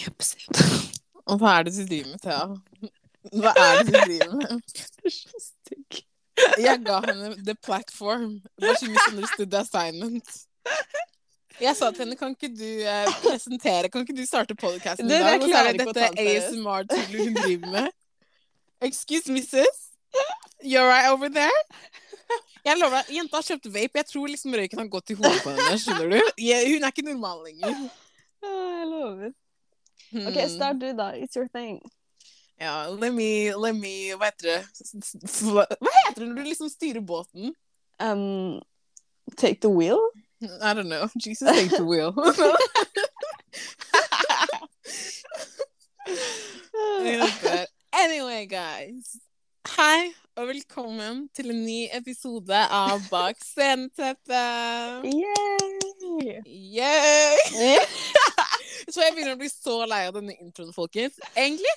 Jepsen. Og hva er det du driver med, Thea? Hva er det du driver med? Du er så stygg. Jeg ga henne the platform, but she misunderstood the assignment. Jeg sa til henne, kan ikke du eh, presentere, kan ikke du starte podcasten i dag? Og så er det dette. ASMR-tullet hun driver med. Excuse me, sis? You're right over there? Jeg lover deg, jenta har kjøpt vape. Jeg tror liksom røyken har gått i hodet på henne. Skjønner du? Hun er ikke normal lenger. Jeg lover. Hmm. OK, start du, da. It's your thing. Ja, let me, let me Hva heter det? Hva heter det når du liksom styrer båten? Um, take the wheel. I don't know. Jesus take the wheel. Anyway, guys. Hei, og velkommen til en ny episode av Bak sceneteppet. Yay! Yay! Så jeg begynner å bli så lei av denne introen, folkens. Egentlig,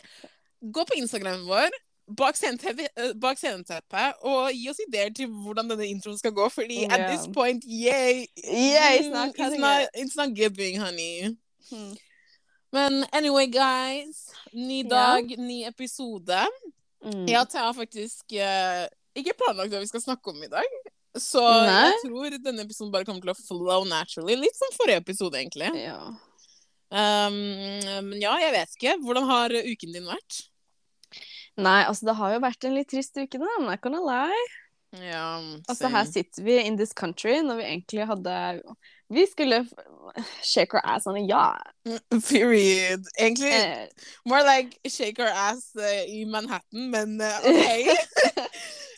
gå på Instagramen vår, bak sceneteppet, eh, og gi oss ideer til hvordan denne introen skal gå, fordi at this point, yay! Yeah, it's not it's not, it's not giving, honey. Hmm. Men anyway, guys. Ny dag, dag, ny episode. Mm. Jeg har faktisk uh, ikke planlagt hva vi skal snakke om i dag. Så Nei. jeg tror denne episoden bare kommer til å flow naturally. Litt som forrige episode, egentlig. Ja. Um, men ja, jeg vet ikke. Hvordan har uken din vært? Nei, altså det har jo vært en litt trist uke, da. I'm not gonna lie. Ja, Altså her sitter vi in this country når vi egentlig hadde Vi skulle shake our ass on a ja. Period. Egentlig Eh, more like shake our ass uh, i Manhattan, men uh, OK.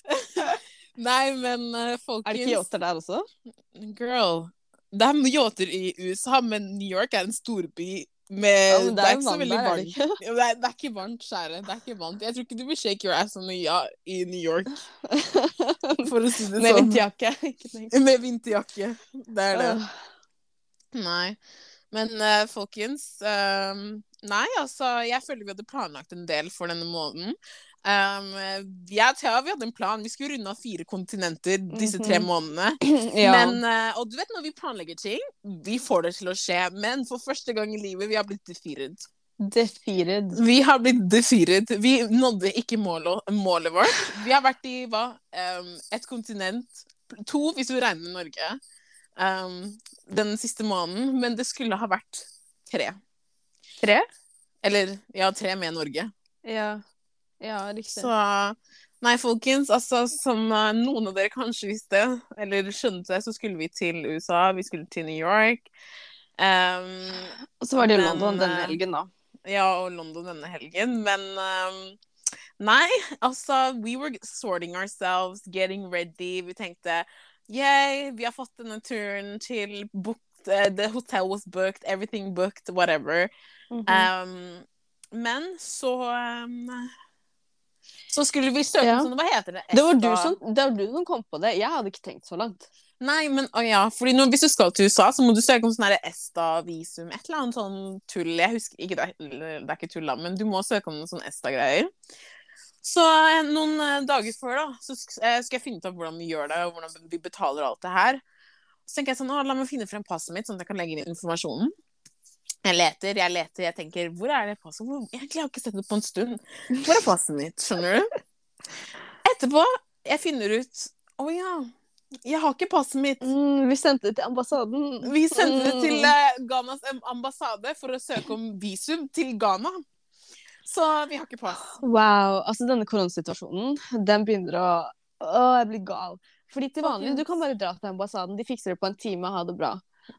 Nei, men uh, folkens er det ikke yachter der også? Girl, det er yachter i USA, men New York er en storby med Ja, det, det, det er er ikke så veldig er det varmt. Det er, det er ikke varmt, kjære. Det er ikke varmt. Jeg tror ikke du vil shake your ass on a i New York, for å si det Med sånn. vinterjakke. Med vinterjakke. Det er det. Nei. Men uh, folkens um, Nei, altså, jeg føler vi hadde planlagt en del for denne måneden. Um, jeg og Thea vi hadde en plan. Vi skulle runde av fire kontinenter disse tre Mhm. månedene. ja. Men, uh, og du vet når vi planlegger ting, vi får det til å skje. Men for første gang i livet, vi har blitt defeated. Defeated. Vi har blitt defeated. Vi nådde ikke målet, målet vårt. Vi har vært i hva? Um, et kontinent. To, hvis du regner med Norge. Um, den siste måneden. Men det skulle ha vært tre. Tre? Eller ja, tre med Norge. Ja. Ja, riktig. Så Nei, folkens, altså som eh, noen av dere kanskje visste, eller skjønte, så skulle vi til USA. Vi skulle til New York. Um, Og så var det men, London denne eh, helgen, da. ja, og London denne helgen. Men um, nei, altså We were sorting ourselves, getting ready. Vi tenkte yay, vi har fått denne turen til booked, uh, The hotel was booked, everything booked, whatever. Mhm. Um, men så um, Så skulle vi søke Ja. sånn Hva heter det? det, var du som, det var du som kom på det. Jeg hadde ikke tenkt så langt. Nei, men å ja, fordi nå, hvis du skal til USA, så må du søke om sånn ESTA-visum. Et eller annet sånn tull. Jeg husker ikke, det er, det er ikke tull, da, men du må søke om noen sånn ESTA-greier. Så eh, noen eh, dager før, da, så eh, skal jeg finne ut av hvordan vi gjør det, og hvordan vi betaler alt det her. Så tenker jeg sånn, å, la meg finne frem passet mitt, sånn at jeg kan legge inn informasjonen. Jeg leter, jeg leter, jeg tenker, hvor er det passet? Jeg har ikke sett det på en stund. Hvor er passet mitt, skjønner du? Etterpå, jeg finner ut, å ja, jeg har ikke passet mitt. Mm, vi sendte det til ambassaden. Vi sendte det til eh, Ghanas ambassade for å søke om visum til Ghana. Så vi har ikke pass. Wow. Altså, denne koronasituasjonen, den begynner å Å, jeg blir gal. Fordi til vanlig, du kan bare dra til ambassaden, de fikser det på en time, ha det bra.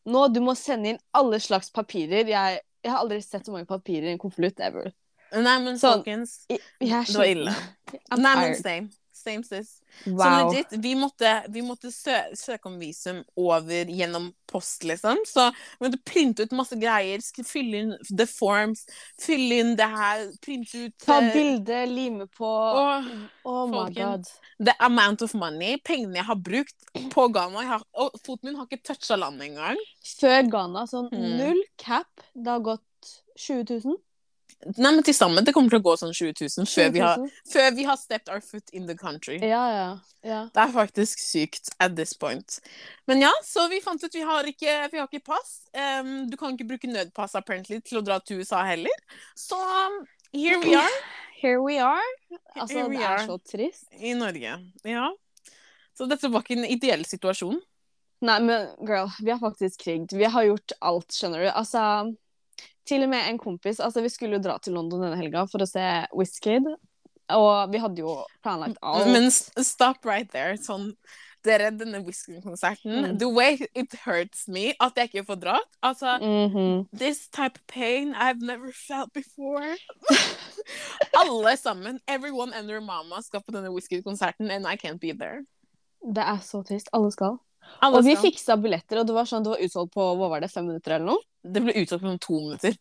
Nå, du må sende inn alle slags papirer. Jeg, jeg har aldri sett så mange papirer i en konvolutt ever. Nei, men Sånn, folkens, er det var ille. I'm Nei, men same. Same sis. Så legit, vi måtte, vi måtte sø søke om visum over gjennom post, liksom. Så vi måtte printe ut masse greier, fylle inn the forms, fylle inn det her, printe ut Ta eh, bilde, lime på og Oh my god. the amount of money, pengene jeg har brukt på Ghana. Har, og foten min har ikke toucha landet engang. Før Ghana, sånn Mm. null cap. Det har gått 20 000. Nei, men til sammen det kommer til å gå sånn 20 000 før vi har, 20 000. før vi har stepped our foot in the country. Ja, ja. ja. Det er faktisk sykt at this point. Men ja, så vi fant ut vi har ikke, vi har ikke pass. Um, du kan ikke bruke nødpass apparently til å dra til USA heller. Så um, here we are Here we are. Altså, Here we det er så trist. i Norge. Ja. Så dette var ikke en ideell situasjon. Nei, men girl, vi har faktisk kriget. Vi har gjort alt, skjønner du. Altså, til og med en kompis Altså, vi skulle jo dra til London denne helga for å se Wizkid. Og vi hadde jo planlagt alt. Men stop right there. Sånn, dere, denne Whisky-konserten Mm. The way it hurts me at jeg ikke får dratt. Altså, Mhm. This type of pain I've never felt before. Alle sammen, everyone and their mama, skal på denne Whisky-konserten, and I can't be there. Det er så trist. Alle skal. Og vi fiksa billetter, og det var sånn, det var utsolgt på hva var det, fem minutter eller noe? Det ble utsolgt på to minutter.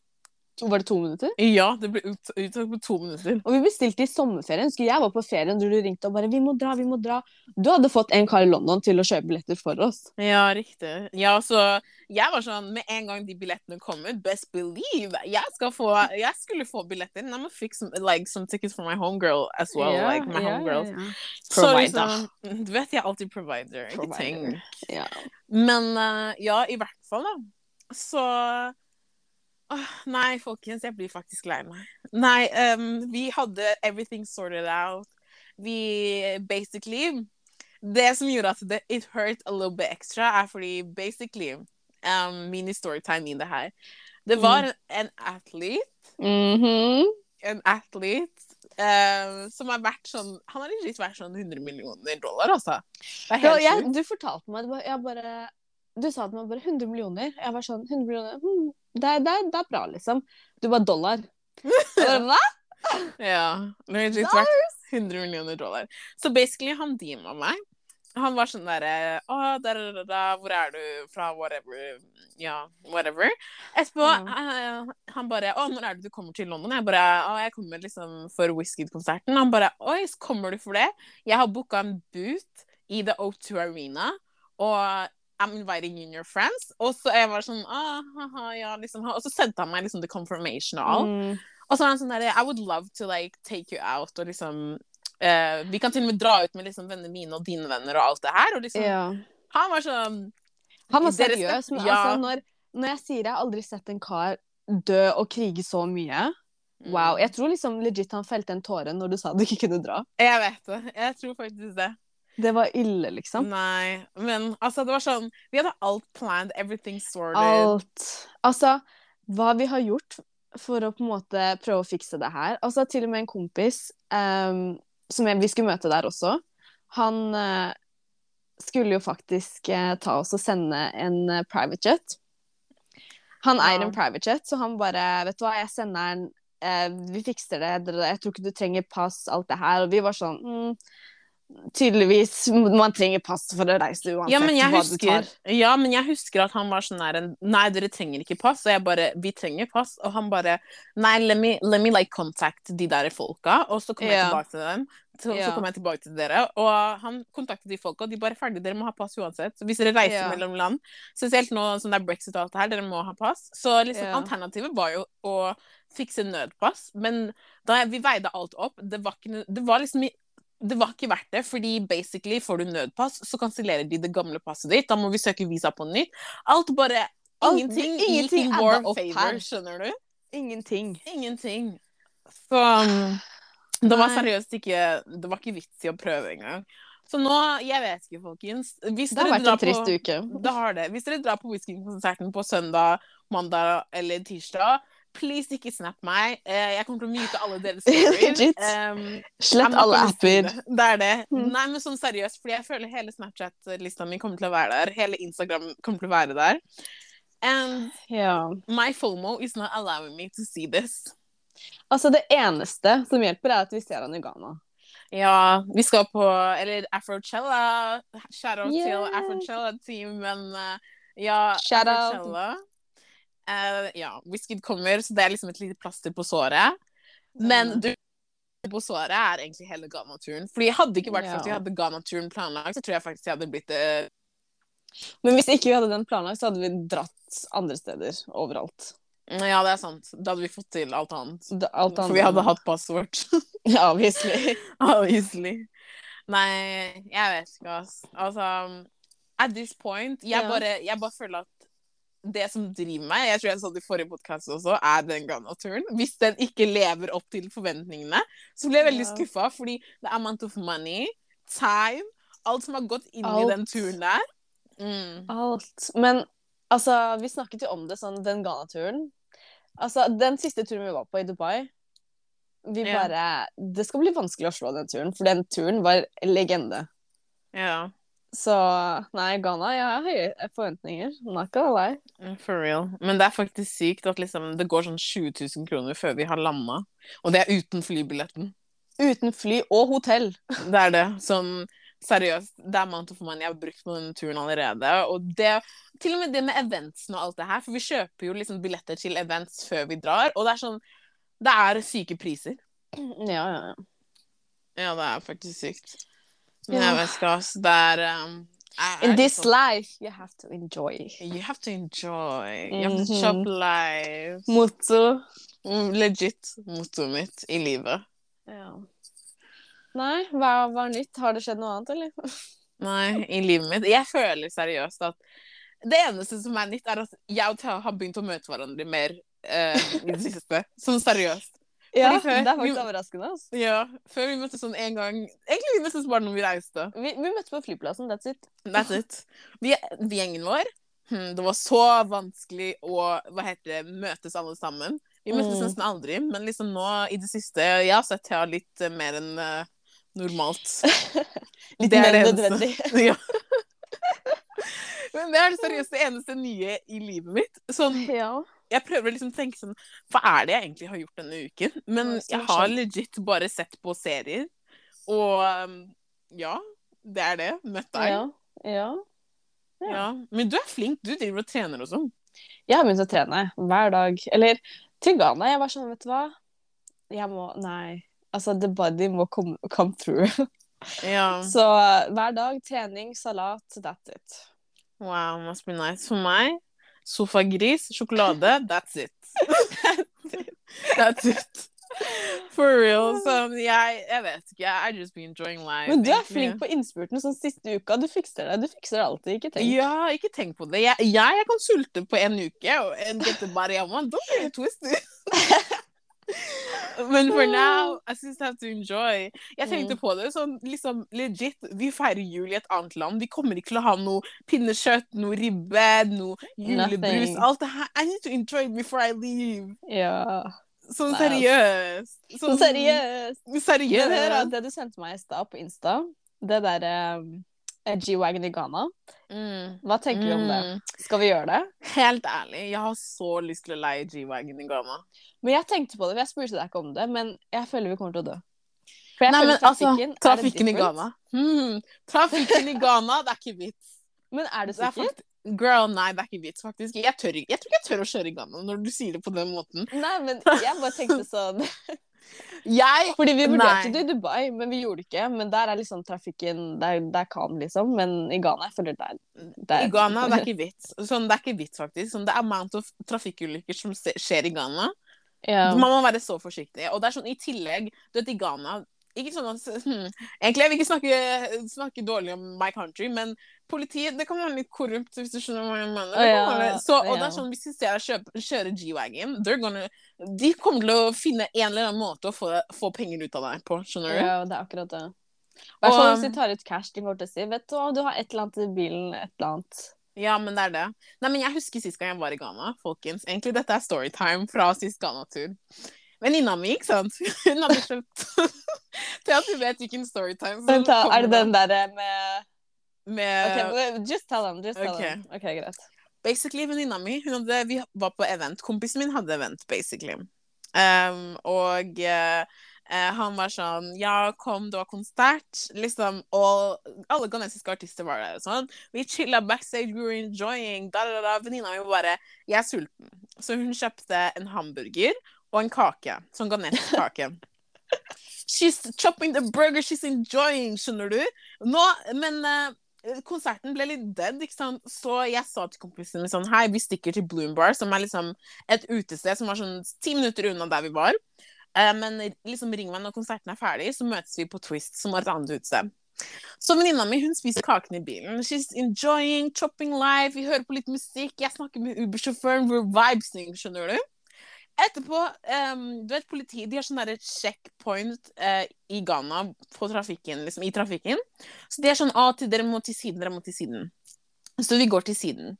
Var det to minutter? Ja, det ble ut, på to minutter. Og vi bestilte i sommerferien. Husker jeg var på ferien da du ringte og bare 'Vi må dra, vi må dra'. Du hadde fått en kar i London til å kjøpe billetter for oss. Ja, riktig. Ja, så jeg var sånn, med en gang de billettene kom ut, best believe, jeg, få, jeg skulle få billetter. And I'm gonna fix some, like, some tickets for my homegirl as well, like my homegirls. Så Provider. liksom, du vet, jeg er alltid provider, provider. ikke tenk. Men uh, ja, i hvert fall, da. Så Nei, folkens, jeg blir faktisk lei meg. Nei, um, vi hadde everything sorted out. Vi basically Det som gjorde at det it hurt a little bit extra, er fordi basically um, Mini storytime i det her. Det var en, en athlete -hmm. en athlete eh, som har vært sånn Han har litt vært sånn 100 millioner dollar, altså. Det Ja, jeg, du fortalte meg det var- bare, Du sa til meg bare 100 millioner. Jeg var sånn 100 millioner hmm, det, er, det, er, det er bra, liksom. Du var dollar. Hva? bare, Hva? Ja. Legit verdt 100 millioner dollar. Så basically, han deama meg. Han var sånn derre Å, der, der, der, hvor er du fra? Whatever. Ja, whatever. Etterpå, eh, han bare Å, når er det du kommer til London? Jeg bare Å, jeg kommer liksom for Whisky-konserten. Han bare Oi, kommer du for det? Jeg har booka en boot i The O2 Arena, og I'm inviting you and your friends. Og så jeg var sånn ah, haha, ja, liksom. Og så sendte han meg liksom the confirmation og alt. Mm. Og så var han sånn derre I would love to like take you out og liksom uh, Vi kan til og med dra ut med liksom vennene mine og dine venner og alt det her. Og liksom Ja. Han var sånn Han var seriøs, men ja. altså, når, når jeg sier jeg har aldri sett en kar dø og krige så mye mm. Wow. Jeg tror liksom legit han felte en tåre når du sa du ikke kunne dra. Jeg vet det. Jeg tror faktisk det. Det var ille, liksom. Nei, men altså, det var sånn Vi hadde alt planned, everything sorted. Alt. Altså, hva vi har gjort for å på en måte prøve å fikse det her. Altså, til og med en kompis um, som vi skulle møte der også, han uh, skulle jo faktisk uh, ta oss og sende en uh, private jet. Han eier Ja. en private jet, så han bare Vet du hva, jeg sender den. vi fikser det. Jeg tror ikke du trenger pass, alt det her. Og vi var sånn mm, Tydeligvis. Man trenger pass for å reise uansett Ja men, jeg hva du tar. ja, men jeg husker at han var sånn der Nei, dere trenger ikke pass. Og jeg bare Vi trenger pass. Og han bare Nei, let me, let me like contact de der folka. Og så kommer jeg tilbake til dem. Så, så Ja. kommer jeg tilbake til dere. Og han kontaktet de folka, og de bare ferdig. Dere må ha pass uansett. Så hvis dere reiser Ja. mellom land, spesielt nå som det er brexit og alt det her, dere må ha pass. Så liksom alternativet var jo å fikse nødpass. Men da vi veide alt opp, det var ikke Det var liksom det var ikke verdt det, fordi basically får du nødpass, så kansellerer de det gamle passet ditt. Da må vi søke visa på nytt. Alt bare Alt- Ingenting, ingenting gikk in war of favor, skjønner du? Ingenting. Ingenting. Så um, det var seriøst ikke Det var ikke vits i å prøve engang. Så nå Jeg vet ikke, folkens. Hvis Det har vært en trist på, uke. Det har det. Hvis dere drar på Whisky-konserten på søndag, mandag eller tirsdag, please ikke snap meg. Eh, Jeg kommer til å myte alle deres stories. Um, Slett alle apper. Det. er det. Mm. Nei, men sånn seriøst, fordi jeg føler hele Snapchat-lista mi kommer til å være der. Hele Instagram kommer til å være der. And yeah. my FOMO is not allowing me to see this. Altså, det eneste som hjelper, er at vi ser han i Ghana. Ja, vi skal på Eller Afrochella. Shout-out Yeah. til Afrochella-team, men uh, ja Shout out. Eh, ja, Whisky kommer, så det er liksom et lite plaster på såret. Men du på såret er egentlig hele Ghana-turen. Fordi hadde det ikke vært for at vi hadde Ghana-turen planlagt, så tror jeg faktisk jeg hadde blitt det. Men hvis ikke vi hadde den planlagt, så hadde vi dratt andre steder overalt. Ja, det er sant. Da hadde vi fått til alt annet. Da, Alt For vi hadde hatt passord. Obviously. Obviously. Nei, jeg vet ikke, ass. Altså, at this point Jeg, Ja. bare, jeg bare føler at det som driver meg, jeg tror jeg sa det i forrige podkast også, er den Ghana-turen. Hvis den ikke lever opp til forventningene, så blir jeg veldig Ja. skuffa, fordi er amount of money, time, alt som har gått inn i den turen der mm. Alt. Men altså, vi snakket jo om det, sånn den Ghana-turen. Altså, den siste turen vi var på i Dubai vi Ja. Det skal bli vanskelig å slå den turen, for den turen var legende. Ja, Så nei, Ghana, jeg har høye forventninger. Not gonna lie. mm, for real. Men det er faktisk sykt at liksom, det går sånn 20 000 kroner før vi har landa. Og det er uten flybilletten. Uten fly og hotell. Det er det. Sånn seriøst. Det er amount of money jeg har brukt på denne turen allerede. Og det Til og med det med eventsene og alt det her. For vi kjøper jo liksom billetter til events før vi drar, og det er sånn Det er syke priser. Ja, ja, ja. Ja, det er faktisk sykt. Jeg vet ikke, ass. Det er um, jeg- In this life, you have to enjoy. You have to enjoy. You have to shop life. Motto. Mm, Legit mottoet mitt i livet. Ja. Nei, hva var nytt? Har det skjedd noe annet, eller? Nei, i livet mitt. Jeg føler seriøst at det eneste som er nytt, er at jeg og Thea har begynt å møte hverandre mer uh, i det siste. Sånn seriøst. Ja, før- det er faktisk overraskende. Altså. Ja, Før vi møttes sånn en gang Egentlig vi møttes bare når vi reiste. Vi, vi møttes på flyplassen, that's it. That's it. Vi, vi gjengen vår hmm, Det var så vanskelig å hva heter det, møtes alle sammen. Vi møttes Mm. nesten aldri, men liksom nå i det siste Jeg har sett Thea litt uh, mer enn uh, normalt. Litt Det er mer enn nødvendig. ja. Men det er det seriøst det eneste nye i livet mitt. Sånn, Ja. Jeg prøver å liksom tenke sånn Hva er det jeg egentlig har gjort denne uken? Men jeg har legit bare sett på serier. Og um, ja, det er det. Møtt deg. Ja. ja. ja. Ja. Men du er flink. Du driver og trener og sånn. Jeg har begynt å trene hver dag. Eller til Ghana. Jeg var sånn, vet du hva? Jeg må Nei. Altså, the body må come, come through. Ja. Så hver dag trening, salat, that's it. Wow, must be nice. For meg, sofagris, sjokolade, that's it. that's it. That's it. For real. Så jeg, jeg vet ikke. I just be enjoying life. Men du er flink på innspurten sånn siste uka. Du fikser det. Du fikser det alltid. Ikke tenk. Ja, ikke tenk på det. Jeg, jeg, jeg kan sulte på en uke og get the body I want. Don't get it twisted. Men for now, I just have to enjoy. Jeg tenkte Mm. på det sånn liksom legit. Vi feirer jul i et annet land. Vi kommer ikke til å ha noe pinnekjøtt, noe ribbe, noe julebrus. Nothing. Alt det her. I need to enjoy it before I leave. Ja. Sånn seriøst. Sånn, seriøst. Seriøst, det det du sendte meg i stad på Insta, det der um G-Wagon i Ghana, Mm. hva tenker vi om det? Mm. Skal vi gjøre det? Helt ærlig, jeg har så lyst til å leie G-Wagon i Ghana. Men jeg tenkte på det, for jeg spurte deg ikke om det, men jeg føler vi kommer til å dø. For jeg Nei, føler men altså, trafikken, trafikken i. Ghana. Hmm, trafikken i Ghana, det er ikke vits. Men er Det sikkert? Girl, nei, det er ikke vits, faktisk. Jeg, tør, jeg tror ikke jeg tør å kjøre i Ghana når du sier det på den måten. Nei, men jeg bare tenkte sånn Jeg Fordi vi vurderte det i Dubai, men vi gjorde det ikke. Men der er liksom trafikken Det er, det er calm, liksom. Men i Ghana, jeg føler det er, det er I Ghana, det er ikke vits. Sånn, det er ikke vits, faktisk. Sånn, det er amount of trafikkulykker som skjer i Ghana. Ja. Man må være så forsiktig. Og det er sånn i tillegg Du vet, i Ghana ikke sånn at, hmm, Egentlig jeg vil ikke snakke, snakke dårlig om my country, men politiet det kan være litt korrupt, hvis du skjønner hva jeg mener. Oh, ja, så, og det er sånn, Hvis de ser deg kjøre G-Wagon, de kommer til å finne en eller annen måte å få, få penger ut av deg på. Skjønner du? ja, det er akkurat det. Hvert fall hvis de tar ut cash. De kommer til å si Vet du du har et eller annet i bilen. Et eller annet. Ja, men det er det. Nei, men Jeg husker sist gang jeg var i Ghana. folkens. Egentlig Dette er storytime fra sist Ghana-tur. Venninna mi, ikke sant? Hun hadde kjøpt Til at du vet hvilken storytime som Vent, kommer er det den derre med med OK, just tell them. Just tell okay. them. OK, greit. Basically, venninna mi hun hadde, Vi var på event. Kompisen min hadde event, basically. Um, og eh, eh, han var sånn Ja, kom, det var konsert. Liksom, og alle ghanesiske artister var der. Sånn. Vi chilla backstage, we were enjoying. Da, da, da. Venninna mi bare Jeg er sulten. Så hun kjøpte en hamburger og en kake. Sånn ghanesisk kake. She's chopping the burger, she's enjoying, skjønner du? Nå, men eh, konserten ble litt dead, ikke sant? så jeg sa til kompisen min sånn Hei, vi stikker til Bloom Bar, som er liksom et utested som var sånn ti minutter unna der vi var. Eh, men liksom ring meg når konserten er ferdig, så møtes vi på Twist, som var et annet utested. Så venninna mi hun spiser kaken i bilen. She's enjoying, chopping life. Vi hører på litt musikk. Jeg snakker med Uber-sjåføren. We're vibesing, skjønner du? Etterpå um, Du vet, politiet de har sånn checkpoint uh, i Ghana på trafikken, liksom, i trafikken. Så de er sånn ah, til, dere må til siden, dere må til siden. Så vi går til siden.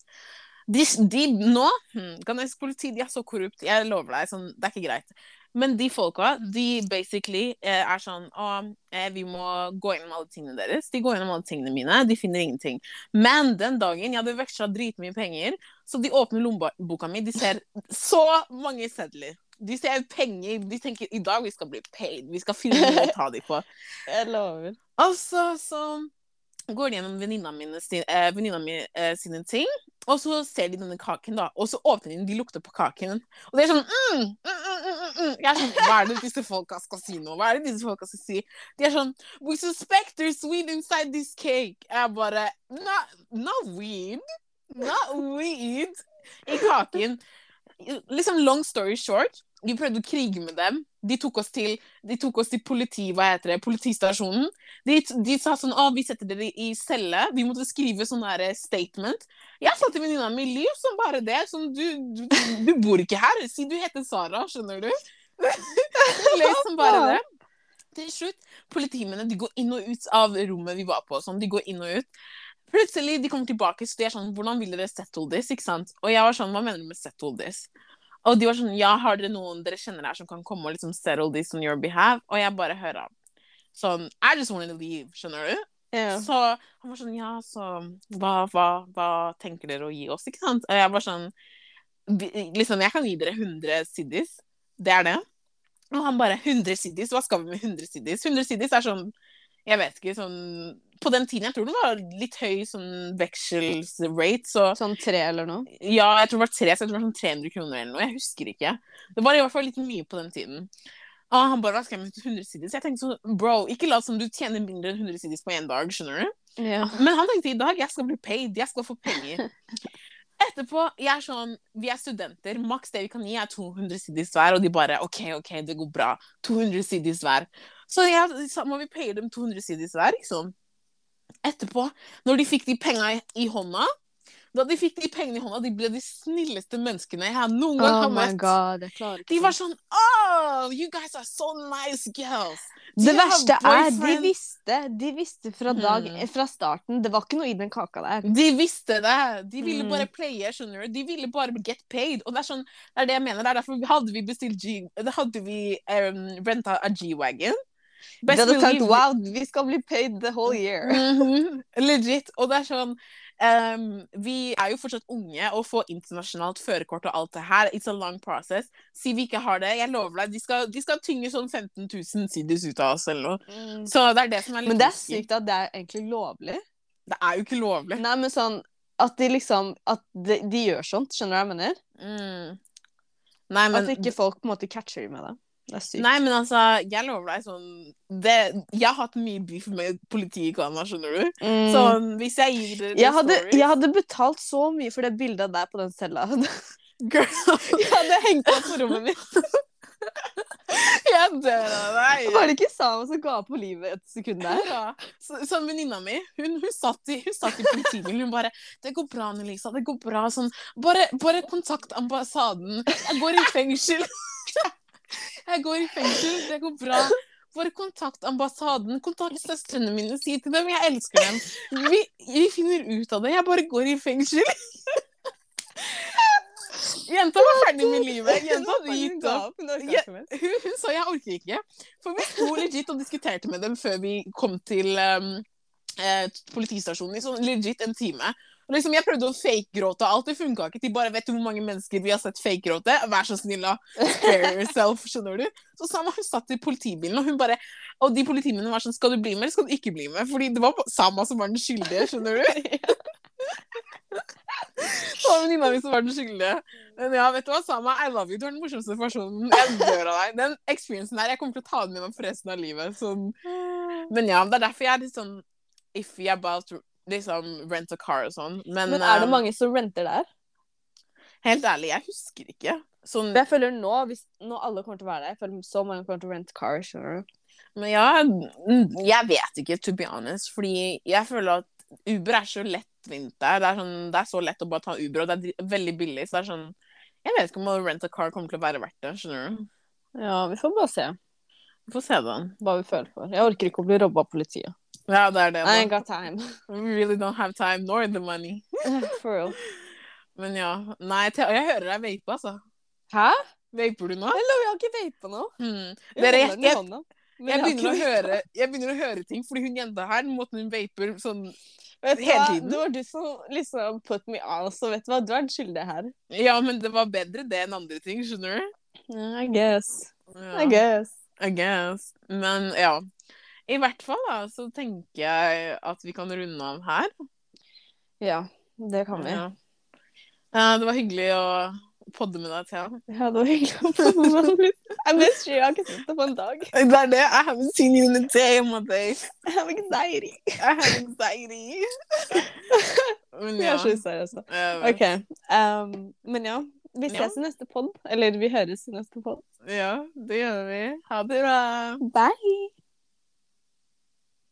De, de nå hmm, Ghanesisk politi de er så korrupt. Jeg lover deg, sånn, det er ikke greit. Men de folka, de basically eh, er sånn Å, eh, vi må gå gjennom alle tingene deres. De går gjennom alle tingene mine. De finner ingenting. Men den dagen jeg hadde veksla dritmye penger, så de åpner lommeboka mi, de ser så mange sedler. De ser penger. De tenker i dag vi skal bli paid. Vi skal finne noe å ta dem på. Jeg lover. Altså, så går de gjennom venninna mine eh, mi eh, sine ting, og så ser de denne kaken, da. Og så åpner de de lukter på kaken. Og det er sånn mm, mm, mm, mm, mm. Jeg er sånn, Hva er det disse folka skal si nå? Hva er det disse folka skal si? De er sånn We suspect there's weed inside this cake. Jeg bare Not, not weed. Not weed. I kaken. Liksom long story short. Vi prøvde å krige med dem. De tok oss til, tok oss til politi, hva heter det, politistasjonen. De, de sa sånn Å, vi setter dere i celle. Vi måtte skrive sånn her statement. Jeg sa til venninna mi liv som bare det. Som du, du, du, bor ikke her. Si du heter Sara, skjønner du? Les som bare det. Til slutt, politimennene de går inn og ut av rommet vi var på. Sånn, de går inn og ut. Plutselig de kommer tilbake så de er sånn Hvordan vil dere settle this? ikke sant? Og jeg var sånn Hva mener du med settle this? Og de var sånn Ja, har dere noen dere kjenner her som kan komme og liksom settle this on your behalf? Og jeg bare hører sånn I just wanted to leave, skjønner du? Yeah. Så han var sånn Ja, så hva, hva, hva tenker dere å gi oss, ikke sant? Og jeg var sånn Liksom, jeg kan gi dere 100 cities. Det er det. Og han bare 100 cities? Hva skal vi med 100 cities? 100 cities er sånn jeg vet ikke, sånn På den tiden, jeg tror det var litt høy sånn vekselsrate, så Sånn tre eller noe? Ja, jeg tror det var tre, så jeg tror det var sånn 300 kroner eller noe. Jeg husker ikke. Det var i hvert fall litt mye på den tiden. Og han bare, hva skal jeg sider, 100 cities? Jeg tenkte sånn, bro, ikke lat som du tjener mindre enn 100 sider på én dag, skjønner du? Ja. Men han tenkte i dag, jeg skal bli paid, jeg skal få penger. Etterpå, jeg er sånn, vi er studenter, maks det vi kan gi er 200 cities hver, og de bare, ok, ok, det går bra, 200 cities hver. Så jeg, så må vi paye dem 200 cities hver, liksom. Etterpå, når de fikk de penga i, i hånda, da de fikk de pengene i hånda, de ble de snilleste menneskene jeg noen gang Oh har my møtt. god, De var sånn Oh, you guys are so nice girls. Do Det verste er, de visste, de visste fra, dag, mm. fra starten Det var ikke noe i den kaka der. De visste det. De ville Mm. bare playe, skjønner du. De ville bare get paid. Og det er sånn, det er det jeg mener. Det er derfor vi hadde vi bestilt G... Hadde vi um, renta av G-Wagon. De Best hadde tenkt wow, vi skal bli paid the whole year. Mhm. Legit. Og det er sånn um, Vi er jo fortsatt unge, og få internasjonalt førerkort og alt det her, it's a long process. Si vi ikke har det, jeg lover deg, de skal, de skal tynge sånn 15 000 sides ut av oss eller noe. Så det er det som er litt Men det er sykt at det er egentlig lovlig. Det er jo ikke lovlig. Nei, men sånn at de liksom At de, de gjør sånt, skjønner du hva jeg mener? Mm. Nei, men At ikke folk på en måte catcher med det. Det er sykt. Nei, men altså, jeg lover deg sånn det, Jeg har hatt mye beef med politiet i Ghana, skjønner du. Mm. Så hvis jeg gir dere jeg hadde, stories jeg hadde betalt så mye for det bildet der på den cella. Girl, Jeg hadde hengt opp på rommet mitt. jeg dør av deg. Var det ikke Sama som ga på livet et sekund der? Ja. Så, sånn venninna mi, hun, hun, satt i, hun satt i politibilen. Hun bare 'Det går bra, Nelisa. Det går bra.' Sånn, bare, bare kontakt ambassaden. Jeg går i fengsel. Jeg går i fengsel. Det går bra. Bare kontakt ambassaden. Kontakt søstrene mine. Si til dem 'jeg elsker dem'. Vi, vi finner ut av det. Jeg bare går i fengsel. Jenta var ferdig med livet. Jenta gitt opp. Ja. Hun, hun sa 'jeg orker ikke'. For vi sto legit og diskuterte med dem før vi kom til um, eh, politistasjonen i sånn legit en time. Og liksom, Jeg prøvde å fake-gråte, og alt det funka ikke. De bare vet du hvor mange mennesker vi har sett fake-gråte. Vær så snill, da. Spare yourself, skjønner du. Så Sama hun satt i politibilen, og hun bare Og de politimennene var sånn Skal du bli med, eller skal du ikke bli med? Fordi det var Sama som var den skyldige, skjønner du. Det var venninna mi som var den skyldige. Men ja, vet du hva, Sama, I love you. Du er den morsomste personen. Jeg dør av deg. Den experiencen her, jeg kommer til å ta den med meg for resten av livet. Sånn. Men ja, det er derfor jeg er litt sånn iffy about liksom rent a car og sånn. Men, Men er det eh, mange som renter der? helt ærlig, jeg husker ikke. Sånn, Jeg føler nå, hvis nå alle kommer til å være der, jeg føler så mange kommer til å rente car, skjønner du. men ja, jeg vet ikke, to be honest. Fordi jeg føler at Uber er så lettvint der. Det er, sånn, det er så lett å bare ta Uber, og det er veldig billig. Så det er sånn Jeg vet ikke om å rent a car kommer til å være verdt det. Skjønner du? Ja, vi får bare se Vi får se, da. hva vi føler for. Jeg orker ikke å bli robba av politiet. Ja, det er det. I ain't got time. We really don't have time nor the money. For real. Men ja. Nei, jeg hører deg vape, altså. Hæ? Vaper du nå? Hello, jeg har ikke vapa nå. Mm. Dere, jeg, jeg, jeg, begynner å høre, jeg begynner å høre ting, fordi hun jenta her, måten hun vaper sånn Vet hele hva? tiden. Det var du som liksom put me on, så vet du hva, du er skyldig her. Ja, men det var bedre det enn andre ting, skjønner du? I guess. Ja, I guess. I guess. Men ja. I hvert fall da, så tenker jeg at vi kan runde av her. Ja, det kan vi. Ja. Ja, det var hyggelig å podde med deg, Thea. Ja, det var hyggelig å podde med deg. Jeg mister you, jeg har ikke sett det på en dag. Det er det. I haven't seen you in a day, my day. I have anxiety. I have anxiety. Men Jeg ja. er så seriøs. jeg. OK. Um, men ja, vi Ja. ses i neste pod. Eller vi høres i neste pod. Ja, det gjør vi. Ha det bra. Bye!